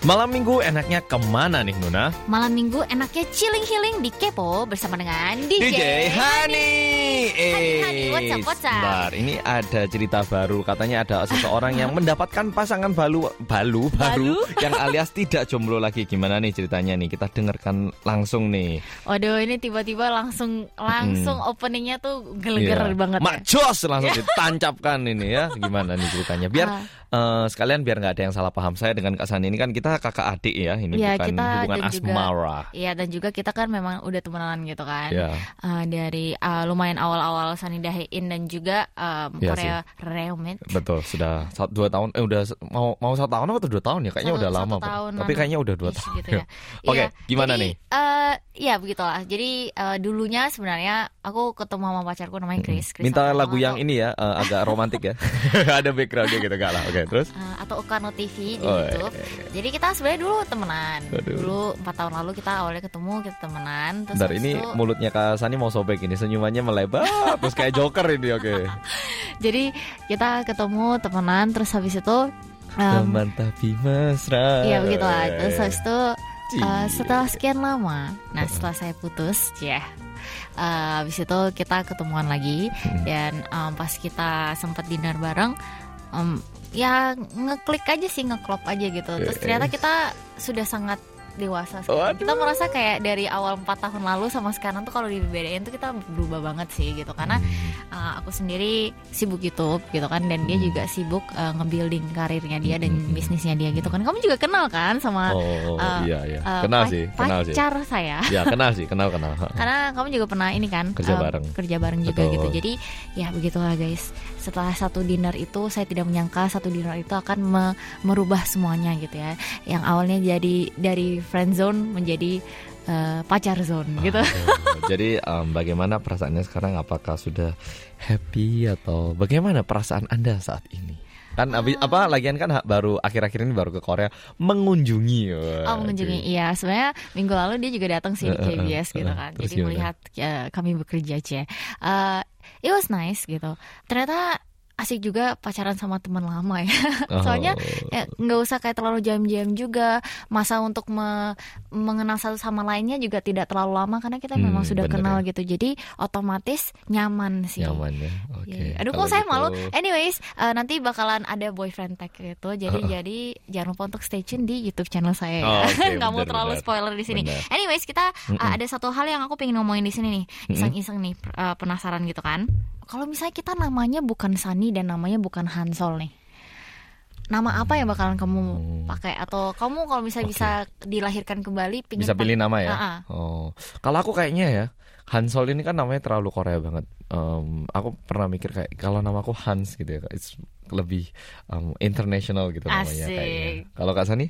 Malam minggu enaknya ke mana nih Nuna? Malam minggu enaknya chilling healing di Kepo bersama dengan DJ, DJ Hani. Hani, Hani, what's up, what's up? Bentar, ini ada cerita baru. Katanya ada seseorang yang mendapatkan pasangan balu balu baru Balu? yang alias tidak jomblo lagi. Gimana nih ceritanya nih? Kita dengarkan langsung nih. Waduh ini tiba-tiba langsung langsung openingnya tuh geleger Iya. banget. Mak ya. Langsung ditancapkan ini ya. Gimana nih ceritanya? Biar Ah. Eh, sekalian biar nggak ada yang salah paham. Saya dengan Kak Sani ini kan kita kakak adik ya. Ini Iya, bukan kita hubungan asmara. Iya dan juga kita kan memang udah temenan gitu kan. Ya. Eh, dari eh, lumayan awal-awal Sunny Dahin dan juga em, Iya Korea Reumit. Betul, sudah satu, dua tahun, eh udah mau mau satu tahun atau dua tahun ya? Kayaknya Satu- udah satu lama, Pak. tahunan tapi kayaknya udah dua tahun. gitu ya. Oke, Iya, gimana jadi, nih? eh, ya begitulah. Jadi eh, dulunya sebenarnya aku ketemu sama pacarku namanya Chris. Chris Minta lagu yang atau- ini ya, eh, agak romantik ya. Ada backgroundnya gitu gak lah. Oke, terus? eh, atau Ukano TV di Oh, iya, YouTube. iya, iya. Jadi kita sebenarnya dulu temenan. Aduh. Dulu empat tahun lalu kita awalnya ketemu kita temenan. Terus Bentar, ini itu- mulutnya Kak Sani mau sobek ini, senyumannya melebar, terus kayak Joker ini, oke. jadi kita ketemu temenan. Terus habis itu em, Teman tapi mesra. Iya begitulah. Terus habis itu uh, setelah sekian lama, nah setelah saya putus, ya, uh, habis itu kita ketemuan lagi Hmm. dan um, pas kita sempat dinner bareng, um, ya ngeklik aja sih ngeklop aja gitu. Terus Eh, ternyata eh. kita sudah sangat dewasa sekarang. Waduh. Kita merasa kayak dari awal empat tahun lalu sama sekarang tuh kalau dibedain tuh kita berubah banget sih gitu karena uh, aku sendiri sibuk YouTube gitu kan dan dia juga sibuk uh, nge-building karirnya dia dan bisnisnya dia gitu kan. Kamu juga kenal kan sama Oh, uh, iya iya. uh, Kenal sih, kenal sih. pacar saya. Ya, kenal sih, kenal kenal. Karena kamu juga pernah ini kan Kerja uh, bareng. kerja bareng juga Betul. gitu. Jadi ya begitulah guys. Setelah satu dinner itu saya tidak menyangka satu dinner itu akan me- merubah semuanya gitu ya. Yang awalnya jadi dari friend zone menjadi uh, pacar zone gitu. Aduh, Jadi em, bagaimana perasaannya sekarang? Apakah sudah happy atau bagaimana perasaan anda saat ini? Kan abis, Ah. apa lagian kan baru akhir-akhir ini baru ke Korea mengunjungi. Oh mengunjungi iya sebenarnya minggu lalu dia juga datang sih di Eh, eh, eh, KBS gitu eh, kan jadi gimana? melihat ya, kami bekerja aja uh, it was nice gitu ternyata asik juga pacaran sama teman lama ya Oh. soalnya ya, nggak usah kayak terlalu jam-jam juga masa untuk me- mengenal satu sama lainnya juga tidak terlalu lama karena kita Hmm, memang sudah kenal ya. gitu jadi otomatis nyaman sih nyaman ya. Oke. Iya. Aduh Kalau kok saya gitu- malu. Anyways, uh, nanti bakalan ada boyfriend tag gitu. Jadi jadi jangan lupa untuk stay tune di YouTube channel saya. Oh, ya. oke, Nggak mau terlalu bener. spoiler di sini. Bener. Anyways, kita uh, ada satu hal yang aku pengen ngomongin di sini nih. Iseng-iseng nih uh, penasaran gitu kan. Kalau misalnya kita namanya bukan Sunny dan namanya bukan Hansol nih. Nama apa yang bakalan kamu Hmm. pakai atau kamu kalau misalnya bisa dilahirkan kembali pingin bisa pilih nama ya. Ah. Oh, kalau aku kayaknya ya Hansol ini kan namanya terlalu Korea banget. Em, aku pernah mikir kayak kalau namaku Hans gitu ya, it's lebih em, international gitu namanya Asik. kayaknya. Kalau Kak Sani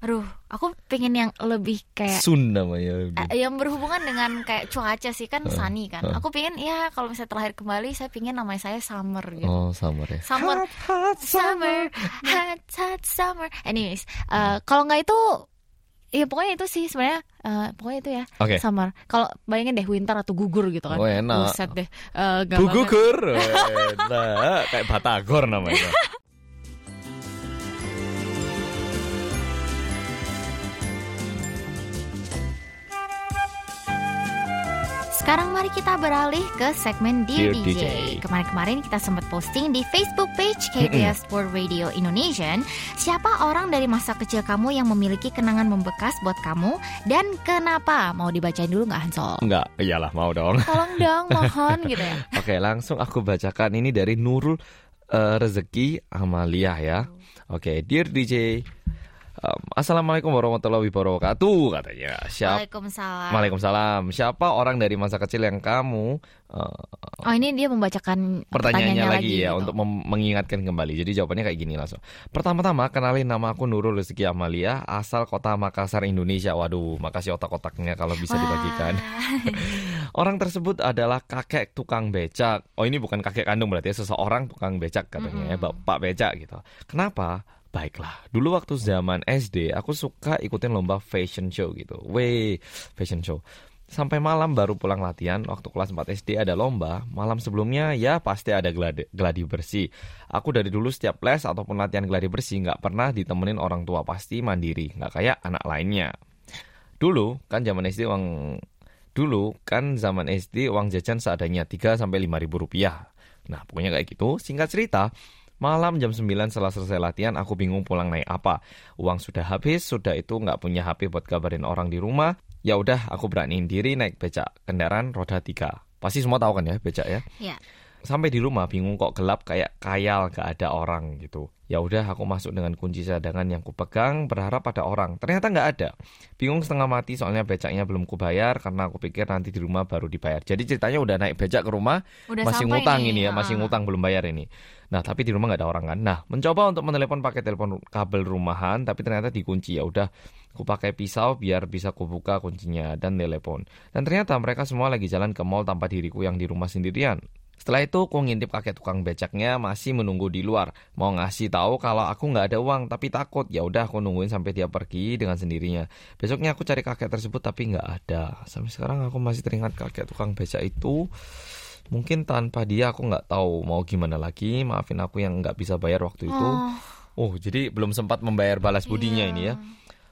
Aduh, aku pengen yang lebih kayak Sun namanya. lebih. Eh, yang berhubungan dengan kayak cuaca sih kan sunny kan. Aku pengen ya kalau misalnya terlahir kembali saya pengen namanya saya summer gitu. Oh, summer ya. Summer, summer, hot, hot summer. Anyways, eh, kalau nggak itu, ya pokoknya itu sih sebenarnya. eh, pokoknya itu ya, Oke. summer. Kalau bayangin deh winter atau gugur gitu kan. Oh, enak. Buset deh. eh, banget. gugur. Enak. kayak Batagor namanya. Sekarang mari kita beralih ke segmen Dear, Dear DJ. DJ. Kemarin-kemarin kita sempat posting di Facebook page KBS World Radio Indonesian. Siapa orang dari masa kecil kamu yang memiliki kenangan membekas buat kamu dan kenapa? Mau dibacain dulu nggak Hansol? Enggak, iyalah mau dong. Tolong dong, mohon gitu ya. Oke, langsung aku bacakan ini dari Nurul eh, Rezeki Amalia ya. Oke, dear DJ. Um, Assalamualaikum warahmatullahi wabarakatuh katanya. Siapa? Waalaikumsalam. Waalaikumsalam. Siapa orang dari masa kecil yang kamu eh, Oh ini dia membacakan pertanyaannya lagi, ya gitu. untuk mengingatkan kembali. Jadi jawabannya kayak gini langsung. Pertama-tama kenalin nama aku Nurul Rezeki Amalia, asal kota Makassar Indonesia. Waduh, makasih otak-otaknya kalau bisa Wah. dibagikan. Orang tersebut adalah kakek tukang becak. Oh ini bukan kakek kandung berarti ya, seseorang tukang becak katanya ya, bapak becak gitu. Kenapa? Baiklah, dulu waktu zaman SD aku suka ikutin lomba fashion show gitu. Weh, fashion show. sampai malam baru pulang latihan. Waktu kelas 4 SD ada lomba, malam sebelumnya ya pasti ada gladi, gladi bersih. Aku dari dulu setiap les ataupun latihan gladi bersih nggak pernah ditemenin orang tua pasti mandiri, nggak kayak anak lainnya. Dulu kan zaman SD uang dulu kan zaman SD uang jajan seadanya 3 sampai 5 ribu rupiah. Nah pokoknya kayak gitu. Singkat cerita, Malam jam 9 setelah selesai latihan, aku bingung pulang naik apa. Uang sudah habis, sudah itu nggak punya HP buat kabarin orang di rumah. Ya udah, aku beraniin diri naik becak kendaraan roda tiga. Pasti semua tahu kan ya becak ya? Iya. Sampai di rumah bingung kok gelap kayak kayal gak ada orang gitu. Ya udah aku masuk dengan kunci cadangan yang kupegang berharap ada orang. Ternyata nggak ada. Bingung setengah mati soalnya becaknya belum kubayar karena aku pikir nanti di rumah baru dibayar. Jadi ceritanya udah naik becak ke rumah Udah masih ngutang nih. ini ya, masih Ah. ngutang belum bayar ini. Nah, tapi di rumah nggak ada orang kan. Nah, mencoba untuk menelepon pakai telepon kabel rumahan, tapi ternyata dikunci. Ya udah, aku pakai pisau biar bisa kubuka kuncinya dan telepon. Dan ternyata mereka semua lagi jalan ke mall tanpa diriku yang di rumah sendirian. Setelah itu, aku ngintip kakek tukang becaknya masih menunggu di luar. Mau ngasih tahu kalau aku nggak ada uang, tapi takut. Ya udah, aku nungguin sampai dia pergi dengan sendirinya. Besoknya aku cari kakek tersebut, tapi nggak ada. Sampai sekarang aku masih teringat kakek tukang becak itu. Mungkin tanpa dia aku nggak tahu mau gimana lagi. Maafin aku yang nggak bisa bayar waktu itu. Oh, Oh, jadi belum sempat membayar balas budinya iya. ini ya.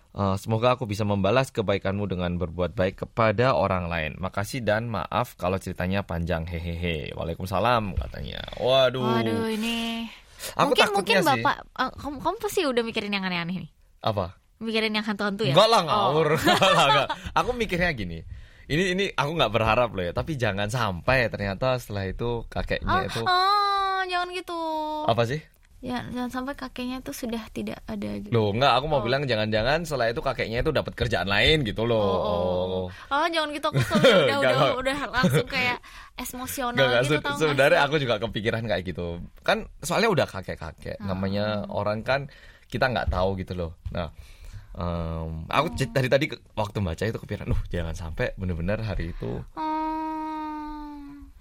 Eh, semoga aku bisa membalas kebaikanmu dengan berbuat baik kepada orang lain. Makasih dan maaf kalau ceritanya panjang. Hehehe. Waalaikumsalam katanya. Waduh. Waduh ini. Aku mungkin mungkin sih. bapak, ah, kamu, kamu pasti udah mikirin yang aneh-aneh nih. Apa? Mikirin yang hantu-hantu ya? Enggak lah Oh. ngawur. Lah, enggak. Aku mikirnya gini. Ini ini aku nggak berharap loh ya. Tapi jangan sampai ternyata setelah itu kakeknya Oh, itu oh, jangan gitu. apa sih? Ya, jangan sampai kakeknya tuh sudah tidak ada gitu. Loh, enggak, aku mau Oh. bilang jangan-jangan setelah itu kakeknya itu dapat kerjaan lain gitu loh. Oh, oh. Oh. Oh, jangan gitu aku tuh udah udah udah langsung kayak emosional Enggak, enggak. gitu Se- Sebenarnya aku juga kepikiran kayak gitu. Kan soalnya udah kakek-kakek. Ah. Namanya orang kan kita nggak tahu gitu loh. Nah, em, aku c- dari tadi waktu baca itu kepikiran, loh jangan sampai bener-bener hari itu Oh,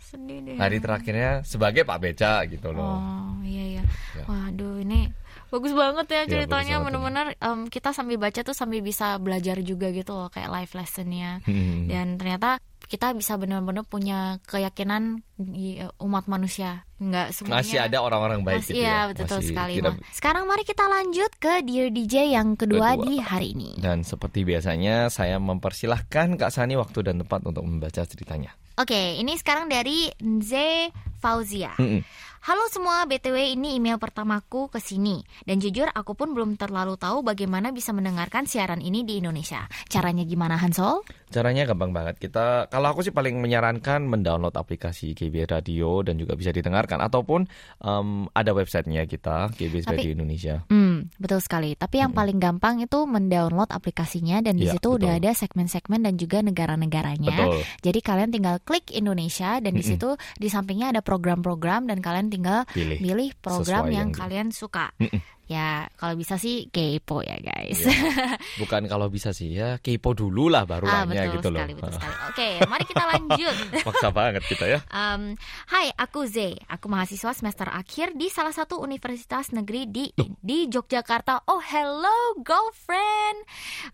sedih deh. hari terakhirnya sebagai Pak Beca gitu loh. Oh iya iya. Ya. Waduh ini bagus banget ya bagus ceritanya banget bener-bener em, kita sambil baca tuh sambil bisa belajar juga gitu loh kayak life lessonnya Hmm. dan ternyata kita bisa benar-benar punya keyakinan eh, umat manusia nggak semuanya Masih ada orang-orang baik Masih- gitu iya, ya. betul Masih sekali. tidak- sekarang mari kita lanjut ke Dear DJ yang kedua, Kedua. di hari ini. Dan seperti biasanya saya mempersilahkan Kak Sani waktu dan tempat untuk membaca ceritanya. Oke, ini sekarang dari Nze Fauzia. Mm-mm. Halo semua, BTW ini email pertamaku ke sini. Dan jujur aku pun belum terlalu tahu bagaimana bisa mendengarkan siaran ini di Indonesia. Caranya gimana Hansol? Caranya gampang banget. Kita kalau aku sih paling menyarankan mendownload aplikasi GB Radio dan juga bisa didengarkan ataupun em, ada websitenya kita GB Tapi- Radio Indonesia. Hmm, betul sekali. Tapi yang paling gampang itu mendownload aplikasinya dan di Iya, situ udah betul. ada segmen-segmen dan juga negara-negaranya. Jadi kalian tinggal klik Indonesia dan di situ di sampingnya ada program-program dan kalian tinggal Pilih. pilih program Sesuai yang yang kalian suka. Mm-mm. Ya, kalau bisa sih kepo ya, guys. Iya. Bukan kalau bisa sih ya kepo dulu lah baru ah, nanya betul gitu loh. sekali, betul sekali. Oke, mari kita lanjut. Maksa banget kita ya. Um, hai, aku Z. Aku mahasiswa semester akhir di salah satu universitas negeri di di Yogyakarta. Oh, hello, girlfriend.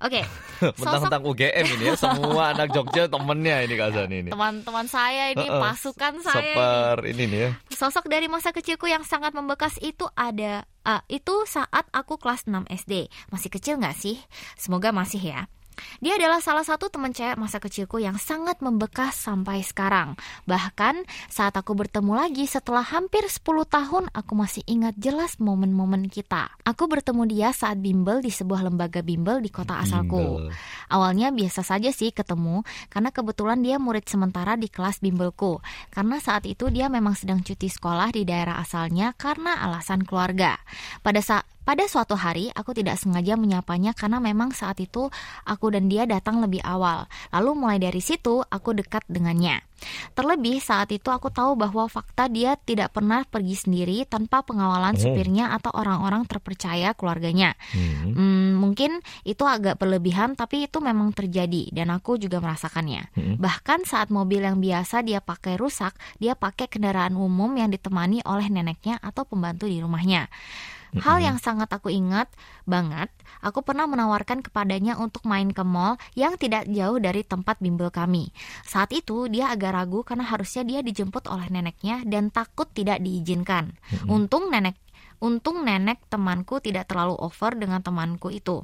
Oke, Mentang-mentang UGM ini ya semua anak Jogja temennya ini Kak Sani ini. teman-teman saya ini, pasukan saya ini. Seper ini nih ya. Sosok dari masa kecilku yang sangat membekas itu ada ah, itu saat aku kelas 6 SD. Masih kecil nggak sih? Semoga masih ya. Dia adalah salah satu teman cewek masa kecilku yang sangat membekas sampai sekarang. Bahkan saat aku bertemu lagi setelah hampir 10 tahun, aku masih ingat jelas momen-momen kita. Aku bertemu dia saat bimbel di sebuah lembaga bimbel di kota asalku. Bimbel. Awalnya biasa saja sih ketemu karena kebetulan dia murid sementara di kelas bimbelku. Karena saat itu dia memang sedang cuti sekolah di daerah asalnya karena alasan keluarga. Pada saat pada suatu hari aku tidak sengaja menyapanya karena memang saat itu aku dan dia datang lebih awal. Lalu mulai dari situ aku dekat dengannya. Terlebih saat itu aku tahu bahwa fakta dia tidak pernah pergi sendiri tanpa pengawalan Oh. supirnya atau orang-orang terpercaya keluarganya. Hmm. Hmm, mungkin itu agak berlebihan tapi itu memang terjadi dan aku juga merasakannya. Hmm. Bahkan saat mobil yang biasa dia pakai rusak, dia pakai kendaraan umum yang ditemani oleh neneknya atau pembantu di rumahnya. Hal yang sangat aku ingat banget, aku pernah menawarkan kepadanya untuk main ke mall yang tidak jauh dari tempat bimbel kami. Saat itu dia agak ragu karena harusnya dia dijemput oleh neneknya dan takut tidak diizinkan. Untung nenek untung nenek temanku tidak terlalu over dengan temanku itu.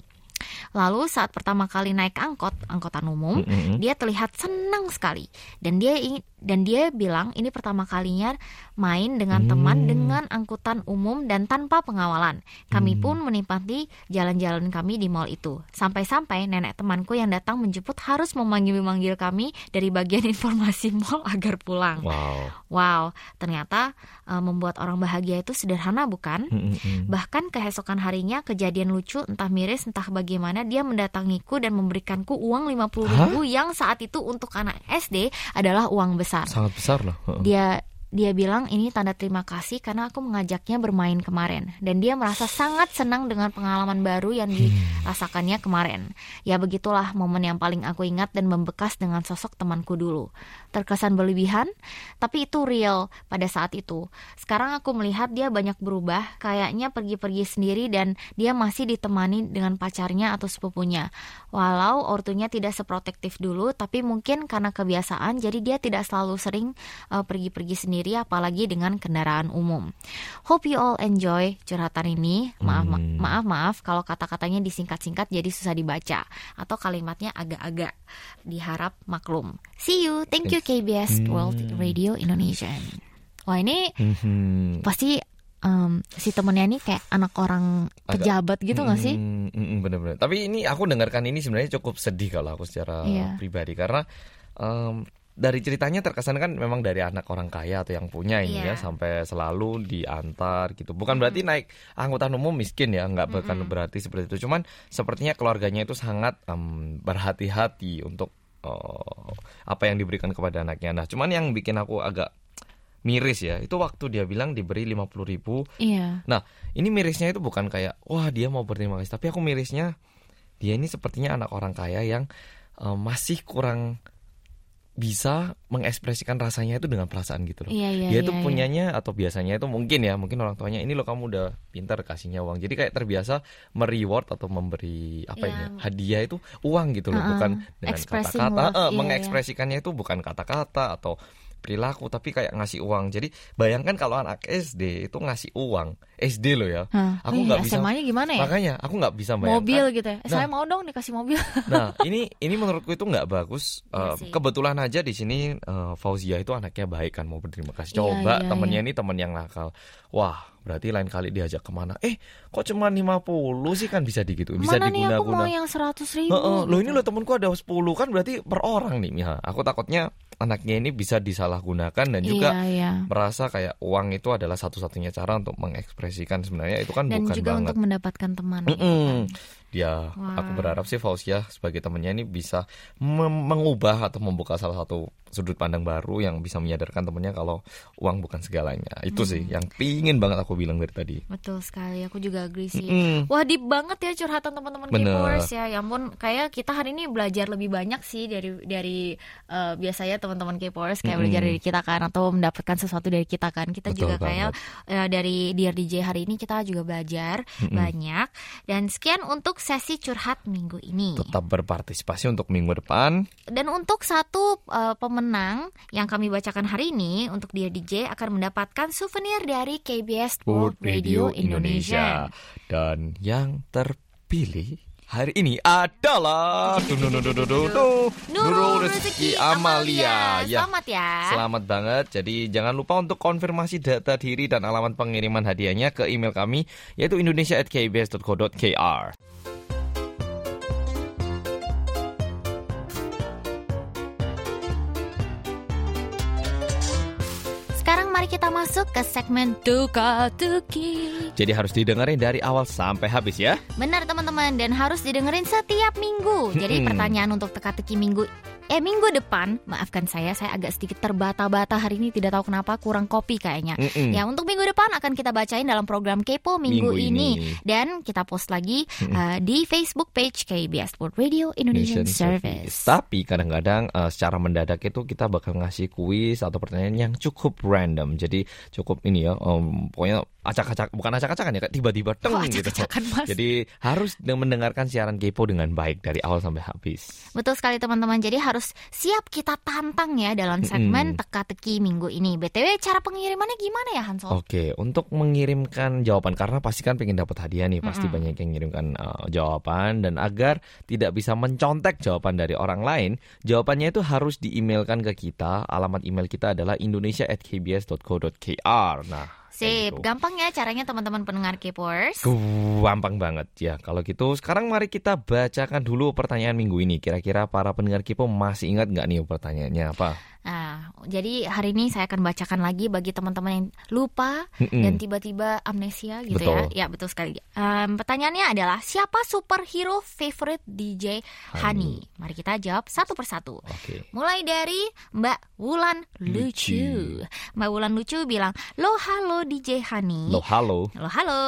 Lalu saat pertama kali naik angkot, angkutan umum, Mm-mm. dia terlihat senang sekali dan dia ingin dan dia bilang ini pertama kalinya main dengan teman Hmm. dengan angkutan umum dan tanpa pengawalan. Kami Hmm. pun menikmati jalan-jalan kami di mall itu. Sampai-sampai nenek temanku yang datang menjemput harus memanggil-manggil kami dari bagian informasi mall agar pulang. Wow. Wow, ternyata eh, membuat orang bahagia itu sederhana bukan? Mm-mm. Bahkan keesokan harinya kejadian lucu entah miris entah bagaimana dia mendatangiku dan memberikanku uang 50 ribu yang saat itu untuk anak SD adalah uang besar. Sangat besar loh. Dia dia bilang ini tanda terima kasih karena aku mengajaknya bermain kemarin dan dia merasa sangat senang dengan pengalaman baru yang dirasakannya kemarin. Ya begitulah momen yang paling aku ingat dan membekas dengan sosok temanku dulu. Terkesan berlebihan, tapi itu real pada saat itu. Sekarang aku melihat dia banyak berubah, kayaknya pergi-pergi sendiri dan dia masih ditemani dengan pacarnya atau sepupunya. Walau ortunya tidak seprotektif dulu, tapi mungkin karena kebiasaan jadi dia tidak selalu sering uh, pergi-pergi sendiri apalagi dengan kendaraan umum. Hope you all enjoy curhatan ini. Maaf ma- Hmm. maaf maaf kalau kata-katanya disingkat-singkat jadi susah dibaca atau kalimatnya agak-agak. Diharap maklum. See you. Thank you KBS World Radio Indonesia. Wah ini Mhm. pasti em, si temennya ini kayak anak orang Agak- pejabat gitu nggak sih? Mm, mm, mm, bener-bener. Tapi ini aku dengarkan ini sebenarnya cukup sedih kalau aku secara Iya. pribadi karena em, dari ceritanya terkesan kan memang dari anak orang kaya atau yang punya ini Iya. ya sampai selalu diantar gitu. Bukan berarti naik angkutan umum miskin ya, nggak bukan berarti seperti itu. Cuman sepertinya keluarganya itu sangat em, berhati-hati untuk eh, apa yang diberikan kepada anaknya. Nah, cuman yang bikin aku agak miris ya, itu waktu dia bilang diberi 50.000 ribu Iya. Nah, ini mirisnya itu bukan kayak wah dia mau berterima kasih, tapi aku mirisnya dia ini sepertinya anak orang kaya yang eh, masih kurang bisa mengekspresikan rasanya itu dengan perasaan gitu loh. Iya, iya, dia iya, itu iya. punyanya atau biasanya itu mungkin ya, mungkin orang tuanya ini loh kamu udah pintar kasihnya uang. Jadi kayak terbiasa mereward atau memberi apa Iya. ini ya, hadiah itu uang gitu loh, Uh-uh. bukan dengan kata-kata. Eh, iya, mengekspresikannya itu bukan kata-kata atau perilaku tapi kayak ngasih uang. Jadi bayangkan kalau anak SD itu ngasih uang SD loh ya. Hah, Aku iya, nggak bisa SMA-nya gimana ya? Makanya aku nggak bisa bayangkan. Mobil gitu ya. Nah. Saya mau dong dikasih mobil. Nah, ini ini menurutku itu nggak bagus. Sih. kebetulan aja di sini eh, Fauzia itu anaknya baik kan mau berterima kasih. Iya, Coba iya, temennya iya. ini temen yang nakal. Wah, berarti lain kali diajak ke mana? Eh, kok cuma 50 sih kan bisa di gitu. Bisa Mana nih aku mau yang seratus ribu. Heeh, Loh ini gitu. loh temenku ada 10 kan berarti per orang nih. Ya, aku takutnya anaknya ini bisa disalahgunakan dan juga Iya, iya. merasa kayak uang itu adalah satu-satunya cara untuk mengekspresikan sebenarnya itu kan Dan bukan juga banget. untuk mendapatkan teman. gitu Mm-mm. kan. Ya, Wah. aku berharap sih Fauzia sebagai temennya ini bisa mengubah atau membuka salah satu sudut pandang baru yang bisa menyadarkan temennya kalau uang bukan segalanya. Itu sih yang pingin banget aku bilang dari tadi. Betul sekali, aku juga agree sih. Mm. Wah deep banget ya curhatan teman-teman. K-popers ya. Ya ampun, kayak kita hari ini belajar lebih banyak sih dari dari eh, biasanya teman-teman K-popers kayak Mm-mm. belajar dari kita kan atau mendapatkan sesuatu dari kita kan. Kita Betul juga kayak eh, dari Dear DJ hari ini kita juga belajar banyak. Dan sekian untuk sesi curhat minggu ini. Tetap berpartisipasi untuk minggu depan. Dan untuk satu eh, pemenang yang kami bacakan hari ini untuk Dear DJ akan mendapatkan souvenir dari KBS World Radio Indonesia. Dan yang terpilih hari ini adalah Nurul Rezeki Amalia. Ya, Selamat ya. Selamat banget. Jadi jangan lupa untuk konfirmasi data diri dan alamat pengiriman hadiahnya ke email kami yaitu indonesia@kbs.co.kr. kita masuk ke segmen Tuka Tuki. Jadi harus didengerin dari awal sampai habis ya. Benar teman-teman dan harus didengerin setiap minggu. Jadi pertanyaan untuk teka-teki minggu eh minggu depan, maafkan saya, saya agak sedikit terbata-bata hari ini tidak tahu kenapa kurang kopi kayaknya. Mm-mm. Ya untuk minggu depan akan kita bacain dalam program Kepo minggu, Minggu ini. ini. dan kita post lagi uh, di Facebook page KBS World Radio Indonesian, Service. Tapi kadang-kadang eh, secara mendadak itu kita bakal ngasih kuis atau pertanyaan yang cukup random. Jadi cukup ini ya, em, pokoknya acak-acak bukan acak-acakan ya, tiba-tiba teng Oh, gitu. Mas. Jadi harus mendengarkan siaran Kepo dengan baik dari awal sampai habis. Betul sekali teman-teman. Jadi harus siap kita tantang ya dalam segmen Mm-mm. teka-teki minggu ini. BTW cara pengirimannya gimana ya Hansol? Oke, untuk mengirimkan jawaban karena pasti kan pengen dapat hadiah nih, pasti Mm-mm. banyak yang mengirimkan uh, jawaban dan agar tidak bisa mencontek jawaban dari orang lain, jawabannya itu harus diemailkan ke kita. Alamat email kita adalah indonesia@kbs.co.kr. Nah, Sip, gitu. gampang ya caranya teman-teman pendengar Kpers. Gampang banget ya. Kalau gitu, sekarang mari kita bacakan dulu pertanyaan minggu ini. Kira-kira para pendengar Kipo masih ingat nggak nih pertanyaannya apa? Nah, jadi hari ini saya akan bacakan lagi bagi teman-teman yang lupa Mm-mm. dan tiba-tiba amnesia gitu Betul. ya. Ya, betul sekali. Em, pertanyaannya adalah siapa superhero favorite DJ Hani? Mari kita jawab satu persatu. Oke. Mulai dari Mbak Wulan Lucu. Lucu. Mbak Wulan Lucu bilang, "Lo halo DJ Hani." Lo halo. Halo, halo.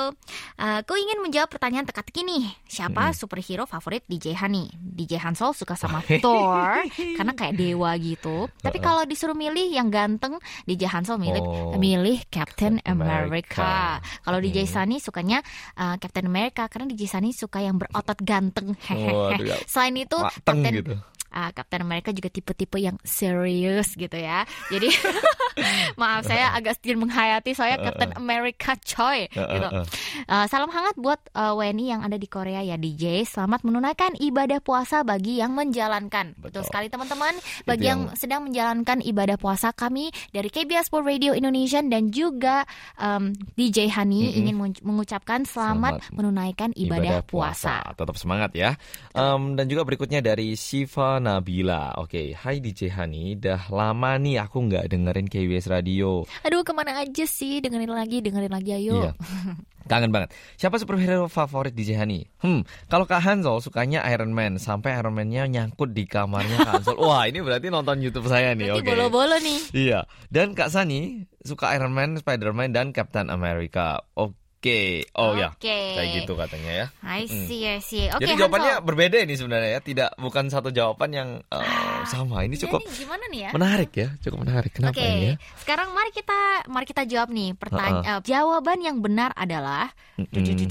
Eh, Aku ingin menjawab pertanyaan teka-teki nih. Siapa superhero favorit DJ Hani? DJ Hansol suka sama Thor karena kayak dewa gitu. Tapi kalau disuruh milih yang ganteng, DJ Hansol milih Oh. milih Captain America. America. Kalau DJ Hmm. Sunny sukanya eh, Captain America karena DJ Sunny suka yang berotot ganteng. Waduh, ya. Selain itu, Captain gitu. Ah, Captain America juga tipe-tipe yang serius gitu ya. Jadi maaf saya agak sedikit menghayati soalnya Captain America coy gitu. Uh, uh, uh. Uh, salam hangat buat uh, WNI yang ada di Korea ya DJ. Selamat menunaikan ibadah puasa bagi yang menjalankan. Betul, Betul. sekali teman-teman. Bagi yang... yang- sedang menjalankan ibadah puasa kami dari KBS World Radio Indonesia dan juga um, DJ Hani Mm-mm. ingin mengu- mengucapkan selamat, Selamat menunaikan ibadah, puasa. Tetap semangat ya. Em, dan juga berikutnya dari Siva Nabila. Oke, Hai DJ Hani, dah lama nih aku nggak dengerin KBS Radio. Aduh ke mana aja sih dengerin lagi dengerin lagi ayo. Iya. Kangen banget. Siapa superhero favorit DJ Hani? Hmm, kalau Kak Hansol sukanya Iron Man sampai Iron Man-nya nyangkut di kamarnya Kak Hansol. Wah, ini berarti nonton YouTube saya nih. Oke. bolo-bolo nih. Iya. Dan Kak Sani suka Iron Man, Spider-Man dan Captain America. Oke. Oh ya. Oke. Kayak gitu katanya ya. I see, I see. Oke, Jadi jawabannya Hansol. berbeda ini sebenarnya ya, tidak bukan satu jawaban yang eh, sama. Ini cukup gimana nih ya? menarik ya, cukup menarik. Kenapa Oke, ini ya? sekarang mari kita mari kita jawab nih pertanyaan. jawaban yang benar adalah Mm-mm.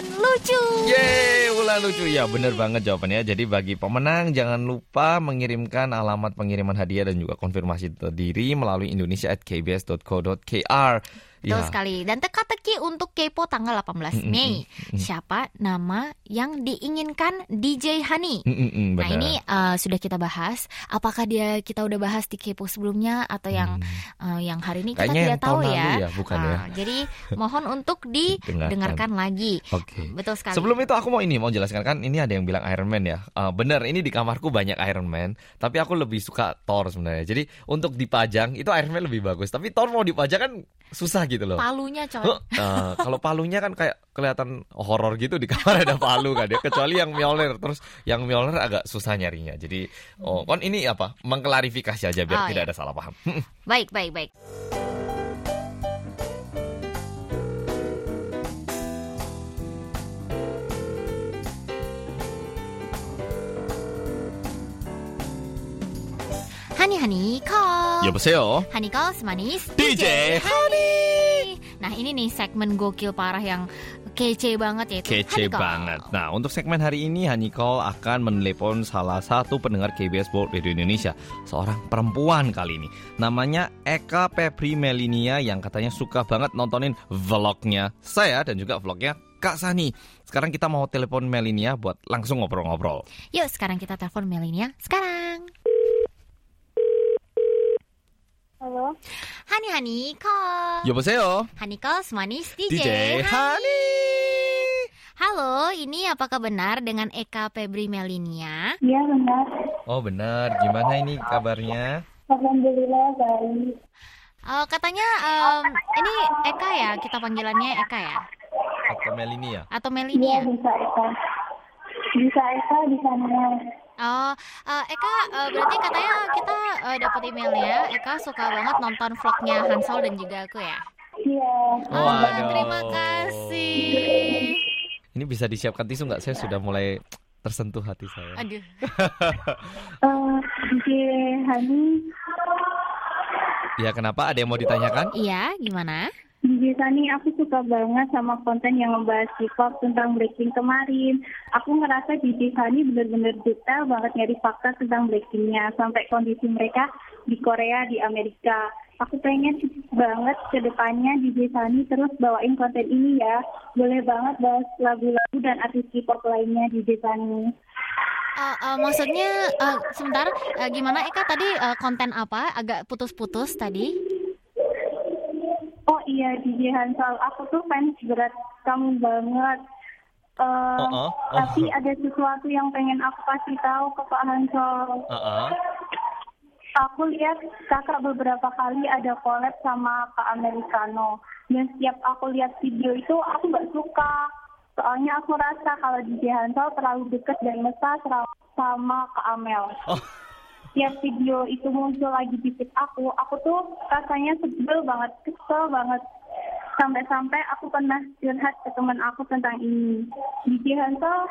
Wulan lucu. Yeay, ulah lucu ya, bener banget jawabannya. Jadi bagi pemenang jangan lupa mengirimkan alamat pengiriman hadiah dan juga konfirmasi diri melalui indonesia@kbs.co.kr. Betul Ya. sekali. Dan teka-teki untuk kepo tanggal 18 Mm-mm, Mei. Siapa nama yang diinginkan DJ Hani? Mm-mm, Nah benar. ini uh, sudah kita bahas. Apakah dia kita udah bahas di kepo sebelumnya atau yang uh, yang hari ini kita. Kayaknya tidak tahu ya? ya, bukan ya? Ah, Jadi mohon untuk didengarkan lagi. Oke. Betul sekali. Sebelum itu aku mau ini mau jelaskan kan ini ada yang bilang Iron Man ya. Eh, bener ini di kamarku banyak Iron Man, tapi aku lebih suka Thor sebenarnya. Jadi untuk dipajang itu Iron Man lebih bagus, tapi Thor mau dipajang kan susah gitu loh. palunya coy. Eh, kalau palunya kan kayak kelihatan horor gitu di kamar ada palu kan ya. Kecuali yang Mjolnir terus yang Mjolnir agak susah nyarinya. Jadi oh kan ini apa? Mengklarifikasi aja biar Oh, tidak iya. ada salah paham. Baik, baik, baik. Hani Hani call. Yoboseo. Hani call semanis DJ Hani. Nah ini nih segmen gokil parah yang kece banget yaitu Kece Honey Call. banget. Nah, untuk segmen hari ini Hanikol akan menelepon salah satu pendengar KBS World Radio Indonesia, seorang perempuan kali ini. Namanya Eka Pepri Melinia yang katanya suka banget nontonin vlognya saya dan juga vlognya Kak Sani. Sekarang kita mau telepon Melinia buat langsung ngobrol-ngobrol. Yuk sekarang kita telepon Melinia sekarang. Halo, Hani Hani call. Yoboseo. Hani call semanis DJ, DJ Hani. Halo, ini apakah benar dengan Eka Febri Melinia? iya benar. Oh benar, gimana ini kabarnya? Alhamdulillah baik. Oh, katanya em, ini Eka ya, kita panggilannya Eka ya? Atau Melinia? Atau Iya Melinia? bisa Eka. Bisa Eka di sana. Oh, eh, Eka eh, berarti katanya kita eh, dapat emailnya. Eka suka banget nonton vlognya Hansol dan juga aku ya. Iya. Waduh. terima kasih. Ini bisa disiapkan tisu nggak? Saya sudah mulai tersentuh hati saya. Aduh. Eh, DJ Hani, Ya kenapa? Ada yang mau ditanyakan? Iya, gimana? DJ Sani, aku suka banget sama konten yang membahas K-pop tentang Blackpink kemarin. Aku ngerasa DJ Sani bener-bener detail banget nyari fakta tentang Blackpinknya sampai kondisi mereka di Korea, di Amerika. Aku pengen banget ke depannya DJ Sani terus bawain konten ini ya. Boleh banget bahas lagu-lagu dan artis K-pop lainnya DJ Sani. Eh, eh, maksudnya eh, sebentar eh, gimana Eka tadi eh, konten apa? Agak putus-putus tadi. Oh iya DJ Hansol, aku tuh fans berat kamu banget. Oh, oh, oh. Tapi ada sesuatu yang pengen aku kasih tahu ke Pak Hansol. Uh-uh. Aku lihat kakak beberapa kali ada collab sama Kak Americano. Dan setiap aku lihat video itu aku nggak suka. Soalnya aku rasa kalau DJ Hansol terlalu deket dan mesra sama Kak Amel. Oh. Setiap video itu muncul lagi di feed aku, aku tuh rasanya sebel banget, kesel banget. Sampai-sampai aku pernah curhat ke teman aku tentang ini. DJ Hansol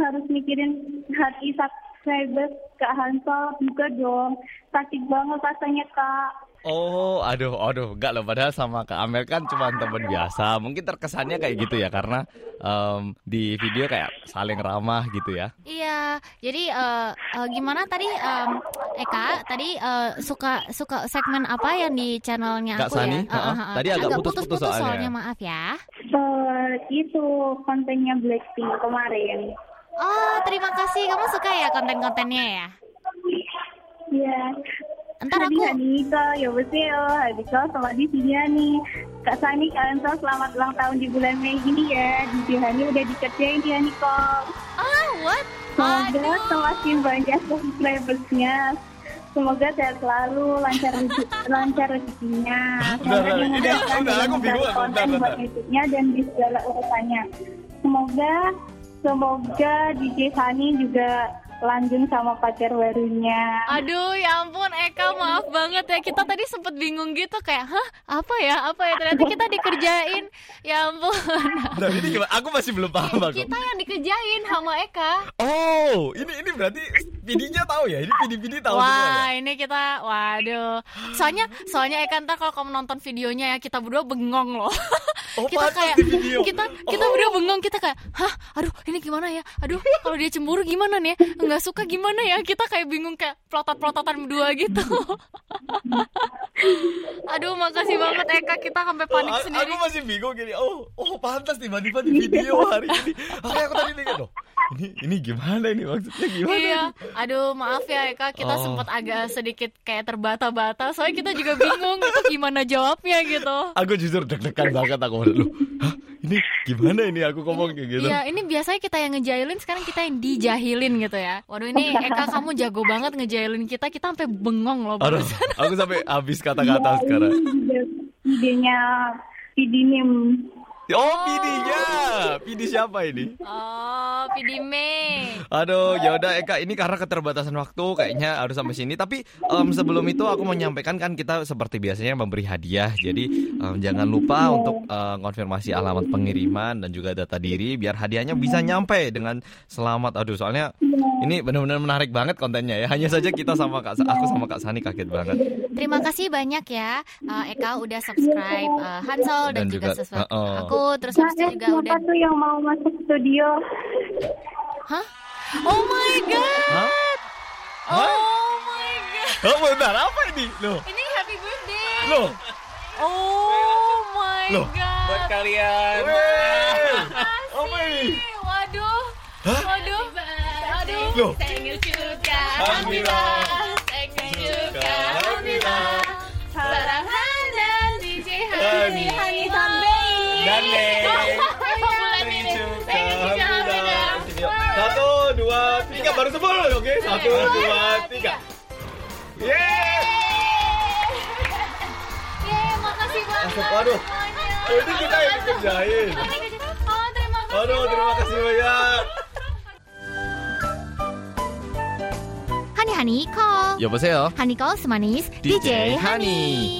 harus mikirin hati subscribers Kak Hansol juga dong. Sakit banget rasanya Kak. Oh, aduh, aduh, enggak loh. Padahal sama Kak Amel kan cuma teman biasa. Mungkin terkesannya kayak gitu ya, karena em, di video kayak saling ramah gitu ya. Iya, jadi eh, eh, gimana tadi em, Eka tadi eh, suka suka segmen apa yang di channelnya Kak aku Sani, ya? Eh, heeh. eh, eh. Tadi agak putus-putus soalnya. soalnya maaf ya. Eh, itu kontennya Blackpink kemarin. Oh, terima kasih. Kamu suka ya konten-kontennya ya? Iya. Ntar aku Hanika, Yoboseo, Habisol, selamat di sini ya nih. Kak Sani, Kak Hansol, selamat ulang tahun di bulan Mei ini ya. DJ Hani udah dikerjain ya Nicole. Ah, what? Semoga semakin banyak subscribersnya. Semoga sehat selalu, lancar lancar rezekinya. Semoga dimudahkan udah, dalam aku bingung, mencari bentar, konten bentar. buat YouTube-nya dan di segala urusannya. Semoga semoga DJ Sani juga lanjut sama pacar barunya. Aduh, ya ampun Eka, maaf banget ya. Kita tadi sempet bingung gitu kayak, hah, apa ya, apa ya? Ternyata kita dikerjain. Ya ampun. Nah, ini gimana? Aku masih belum paham aku. Kita yang dikerjain sama Eka. Oh, ini ini berarti PD-nya tahu ya? Ini PD-PD tahu semua ya? Wah, ini kita, waduh. Soalnya, soalnya Eka ntar kalau kamu nonton videonya ya kita berdua bengong loh. Oh, kita kayak, kita kita Oh. berdua bengong, kita kayak, hah, aduh, ini gimana ya? Aduh, kalau dia cemburu gimana nih? ya? Nggak suka gimana ya? Kita kayak bingung kayak pelotot-pelototan berdua gitu. aduh, makasih banget Eka, kita sampai panik Oh, sendiri. Aku masih bingung gini. Oh, oh pantas tiba-tiba di video hari ini. Aku tadi mikir loh. Ini ini gimana ini maksudnya gimana? Iya, ini? Aduh maaf ya Eka, kita Oh. sempat agak sedikit kayak terbata-bata, soalnya kita juga bingung itu gimana jawabnya gitu. Aku jujur deg-degan banget aku loh. Hah, ini gimana ini aku ngomong kayak gitu? Iya, ini biasanya kita yang ngejailin, sekarang kita yang dijahilin gitu ya. Waduh ini Eka kamu jago banget ngejailin kita, kita sampai bengong loh Aduh, barusan. aku sampai habis kata-kata sekarang. Ini ide, idenya Pidinim. Oh, PD-nya. PD siapa ini? Oh, Pidime. Aduh, ya udah Eka, ini karena keterbatasan waktu kayaknya harus sampai sini. Tapi em, sebelum itu aku mau menyampaikan kan kita seperti biasanya memberi hadiah. Jadi em, jangan lupa untuk eh, konfirmasi alamat pengiriman dan juga data diri biar hadiahnya bisa nyampe dengan selamat. Aduh, soalnya ini benar-benar menarik banget kontennya ya. Hanya saja kita sama Kak aku sama Kak Sani kaget banget. Terima kasih banyak ya eh, Eka udah subscribe eh, Hansol dan, Dan juga, juga, subscribe uh-uh. aku. Terus Nah, habis itu eh, juga siapa udah tuh yang mau masuk studio? Hah? Oh my god. Hah? Oh my god. Oh, bentar, apa ini? Loh, Ini happy birthday. loh. Oh my Loh, god. buat kalian. Wey, apa ini? Waduh. Waduh. Aduh. Loh. Tengil juga. Alhamdulillah. sepuluh, oke? Satu, dua, tiga. Yeay! Yeay, makasih banget. Waduh, itu kita yang dikerjain. Oh, terima kasih. Aduh, terima kasih banyak. Honey, Honey Call 여보세요. 하니걸 스마니스 DJ, DJ Honey. 하니.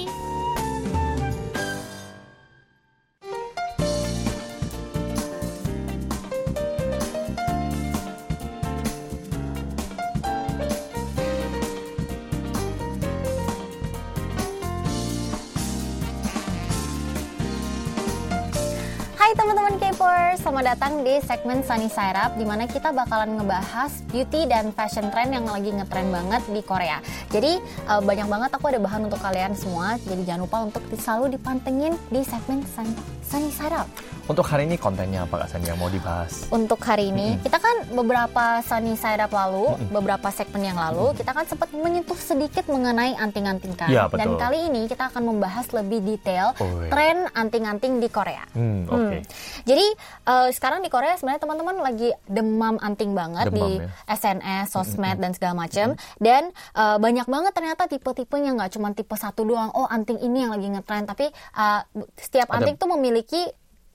Datang di segmen Sunny Side Up di mana kita bakalan ngebahas beauty dan fashion trend yang lagi ngetrend banget di Korea. Jadi eh, banyak banget aku ada bahan untuk kalian semua, jadi jangan lupa untuk selalu dipantengin di segmen Sun- Sunny Side Up. Untuk hari ini kontennya apa Kak Sani yang mau dibahas? Untuk hari ini, kita kan beberapa Sunny Side Up lalu, beberapa segmen yang lalu, kita kan sempat menyentuh sedikit mengenai anting-anting kan. Iya, betul. Dan kali ini kita akan membahas lebih detail Oh, iya. tren anting-anting di Korea. Hmm, oke. Jadi eh, sekarang di Korea sebenarnya teman-teman lagi demam anting banget Demam, di ya. SNS, sosmed dan segala macam. Dan eh, banyak banget ternyata tipe-tipenya nggak cuma tipe satu doang. Oh anting ini yang lagi ngetren, tapi eh, setiap Ada- anting tuh memiliki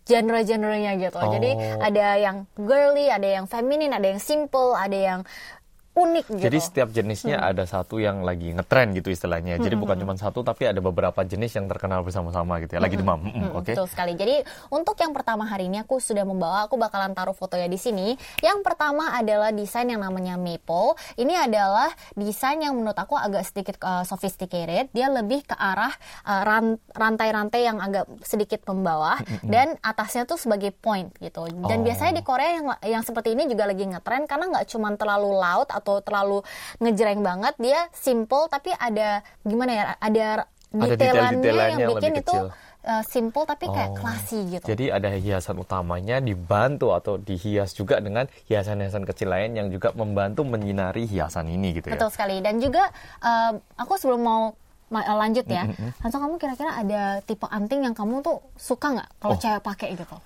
genre-genrenya gitu. Jadi Oh. ada yang girly, ada yang feminin, ada yang simple, ada yang unik gitu. Jadi setiap jenisnya ada satu yang lagi ngetren gitu istilahnya. Jadi bukan cuma satu tapi ada beberapa jenis yang terkenal bersama-sama gitu ya. Lagi demam. Mm, Mm, Oke. Betul sekali. Jadi untuk yang pertama hari ini aku sudah membawa, aku bakalan taruh fotonya di sini. Yang pertama adalah desain yang namanya maple. Ini adalah desain yang menurut aku agak sedikit uh, sophisticated. Dia lebih ke arah uh, ran- rantai-rantai yang agak sedikit membawah dan atasnya tuh sebagai point gitu. Dan Oh. biasanya di Korea yang yang seperti ini juga lagi ngetren karena nggak cuma terlalu loud atau terlalu ngejreng banget. Dia simple tapi ada gimana ya? Ada detailannya detail-detailannya yang yang bikin itu kecil. uh, simple tapi kayak Oh. classy gitu. Jadi ada hiasan utamanya dibantu atau dihias juga dengan hiasan-hiasan kecil lain yang juga membantu menyinari hiasan ini gitu ya. Betul sekali. Dan juga um, aku sebelum mau ma- uh, lanjut ya, Hanso kamu kira-kira ada tipe anting yang kamu tuh suka nggak kalau Oh. cewek pakai gitu?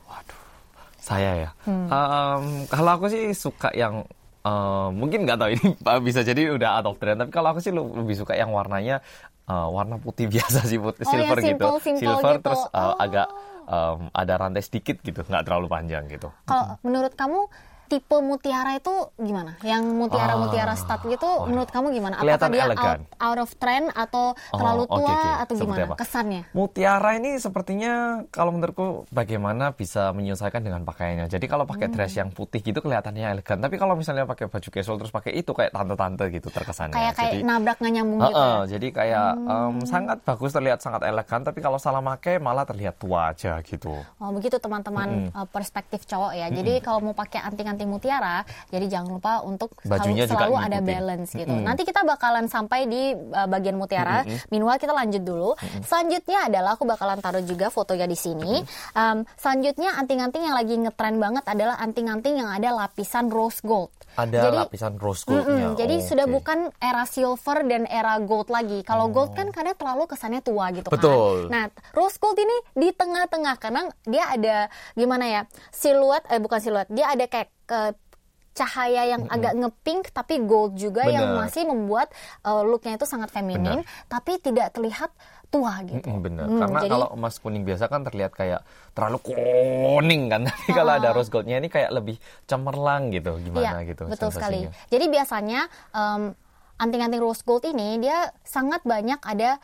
Saya ya. Hmm. Em, kalau aku sih suka yang em, mungkin nggak tahu ini bisa jadi udah out of trend. Tapi kalau aku sih lebih suka yang warnanya eh, warna putih biasa sih putih Oh, silver gitu. simple- simple silver gitu. terus eh, Oh. agak em, ada rantai sedikit gitu, nggak terlalu panjang gitu. Kalau menurut kamu tipe mutiara itu gimana? Yang mutiara-mutiara Ah, stud gitu, waduh. menurut kamu gimana? Kelihatan Apakah dia out, elegan. out of trend atau terlalu oke, tua oke. atau Seperti gimana? apa? Kesannya? Mutiara ini sepertinya kalau menurutku bagaimana bisa menyesuaikan dengan pakaiannya. Jadi kalau pakai Hmm. dress yang putih gitu kelihatannya elegan. Tapi kalau misalnya pakai baju casual terus pakai itu kayak tante-tante gitu terkesannya. Kayak kayak Jadi- nabrak nggak nyambung gitu. Heeh, ya? jadi kayak Hmm. sangat bagus terlihat sangat elegan tapi kalau salah pakai malah terlihat tua aja gitu. Oh begitu teman-teman uh, perspektif cowok ya. Jadi kalau mau pakai anting-anting mutiara, jadi jangan lupa untuk selalu, Bajunya juga selalu ada balance gitu. Mm-mm. Nanti kita bakalan sampai di uh, bagian mutiara. Meanwhile kita lanjut dulu. Selanjutnya adalah aku bakalan taruh juga fotonya di sini. Um, selanjutnya anting-anting yang lagi ngetren banget adalah anting-anting yang ada lapisan rose gold. Ada Jadi- lapisan rose goldnya. Mm-mm, jadi Oh, sudah bukan era silver dan era gold lagi. Kalau gold kan kadang terlalu kesannya tua gitu Betul. kan. Nah, rose gold ini di tengah-tengah karena dia ada gimana ya? Siluet eh bukan siluet, dia ada kayak ke cahaya yang agak ngepink tapi gold juga yang Benar. masih membuat uh, looknya itu sangat feminin tapi tidak terlihat tua gitu. Mm, bener. Hmm, Karena jadi- kalau emas kuning biasa kan terlihat kayak terlalu kuning kan. Tapi kalau ada rose goldnya ini kayak lebih cemerlang gitu. Gimana Iya, gitu betul sekali. sensasinya. Jadi biasanya em, anting-anting rose gold ini dia sangat banyak ada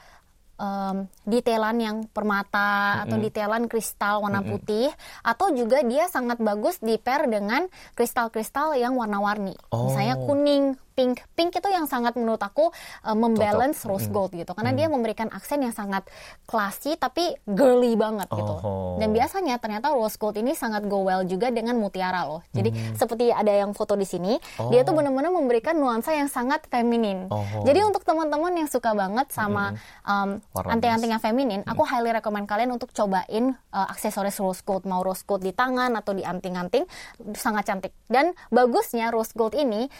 em, detailan yang permata atau detailan kristal warna putih atau juga dia sangat bagus di pair dengan kristal-kristal yang warna-warni. Oh. Misalnya kuning, pink. Pink itu yang sangat menurut aku eh, membalance rose gold gitu karena dia memberikan aksen yang sangat classy tapi girly banget gitu. Oh. Dan biasanya ternyata rose gold ini sangat go well juga dengan mutiara loh. Jadi seperti ada yang foto di sini, dia tuh benar-benar memberikan nuansa yang sangat feminin. Oh. Jadi untuk teman-teman yang suka banget sama um, Warna anting-anting yang feminin, aku highly recommend kalian untuk cobain uh, aksesoris rose gold, mau rose gold di tangan atau di anting-anting, sangat cantik. Dan bagusnya rose gold ini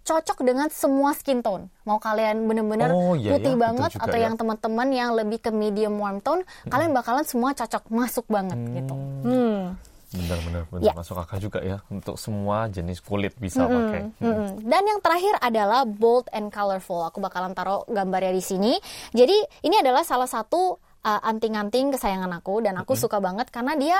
cocok dengan semua skin tone. Mau kalian bener-bener Oh, iya putih ya, betul banget juga atau ya. yang teman-teman yang lebih ke medium warm tone, kalian bakalan semua cocok masuk banget gitu. Hmm. Benar-benar benar Ya. masuk akal juga ya untuk semua jenis kulit bisa pakai. Mm-mm. Dan yang terakhir adalah bold and colorful. Aku bakalan taruh gambarnya di sini. Jadi ini adalah salah satu uh, anting-anting kesayangan aku dan aku suka banget karena dia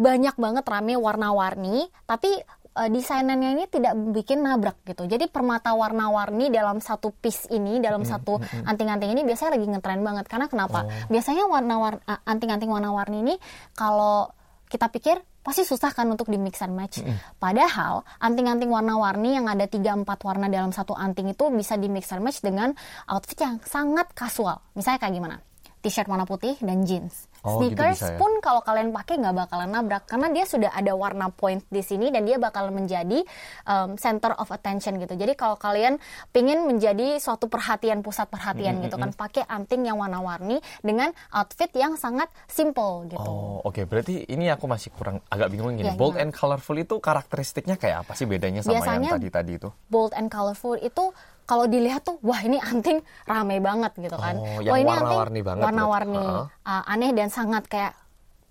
banyak banget rame warna-warni, tapi eh, desainannya ini tidak bikin nabrak gitu. Jadi permata warna-warni dalam satu piece ini, dalam satu anting-anting ini biasanya lagi ngetren banget. Karena kenapa? Biasanya warna-warna anting-anting warna-warni ini kalau kita pikir pasti susah kan untuk di mix and match. Padahal anting-anting warna-warni yang ada 3 4 warna dalam satu anting itu bisa di mix and match dengan outfit yang sangat kasual. Misalnya kayak gimana? T-shirt warna putih dan jeans. Oh, gitu Sneakers bisa ya? pun kalau kalian pakai nggak bakalan nabrak karena dia sudah ada warna point di sini dan dia bakal menjadi um, center of attention gitu. Jadi kalau kalian pingin menjadi suatu perhatian pusat perhatian gitu kan pakai anting yang warna-warni dengan outfit yang sangat simple gitu. Oh, oke. Berarti ini aku masih kurang agak bingung gini. Ya, Bold gimana? and colorful itu karakteristiknya kayak apa sih bedanya sama Biasanya- yang tadi-tadi itu? bold and colorful itu kalau dilihat tuh wah ini anting rame banget gitu kan. Oh, yang wah ini warna-warni anting banget warna-warni uh, aneh dan sangat kayak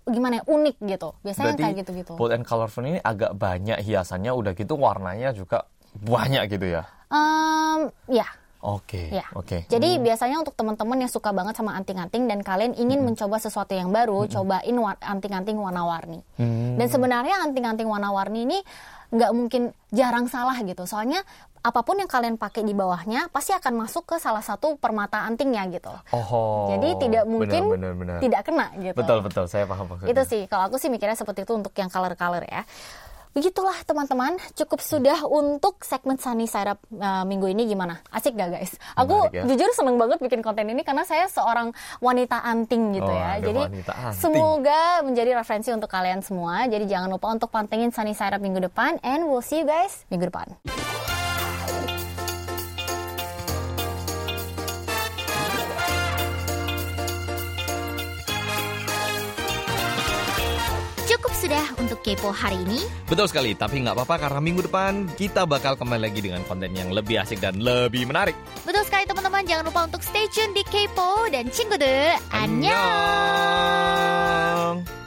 gimana ya unik gitu. Biasanya Berarti kayak gitu-gitu. bold and colorful ini agak banyak hiasannya, udah gitu warnanya juga banyak gitu ya. Um, ya Oke, Ya. oke. Jadi biasanya untuk teman-teman yang suka banget sama anting-anting dan kalian ingin mencoba sesuatu yang baru, cobain wa- anting-anting warna-warni. Hmm. Dan sebenarnya anting-anting warna-warni ini nggak mungkin jarang salah gitu. Soalnya apa pun yang kalian pakai di bawahnya pasti akan masuk ke salah satu permata antingnya gitu. Oh, Jadi tidak mungkin benar, benar, benar. tidak kena gitu. Betul, betul. Saya paham maksudnya. Itu sih, kalau aku sih mikirnya seperti itu untuk yang color-color ya. Begitulah teman-teman, cukup sudah untuk segmen Sunny Side Up uh, minggu ini gimana? Asik gak guys? Aku Menarik ya. jujur seneng banget bikin konten ini karena saya seorang wanita anting gitu Oh, ya. Jadi semoga menjadi referensi untuk kalian semua. Jadi jangan lupa untuk pantengin Sunny Side Up minggu depan and we'll see you guys minggu depan. untuk Kepo hari ini. Betul sekali, tapi nggak apa-apa karena minggu depan kita bakal kembali lagi dengan konten yang lebih asik dan lebih menarik. Betul sekali teman-teman, jangan lupa untuk stay tune di Kepo dan Cinggude. Annyeong! Annyeong.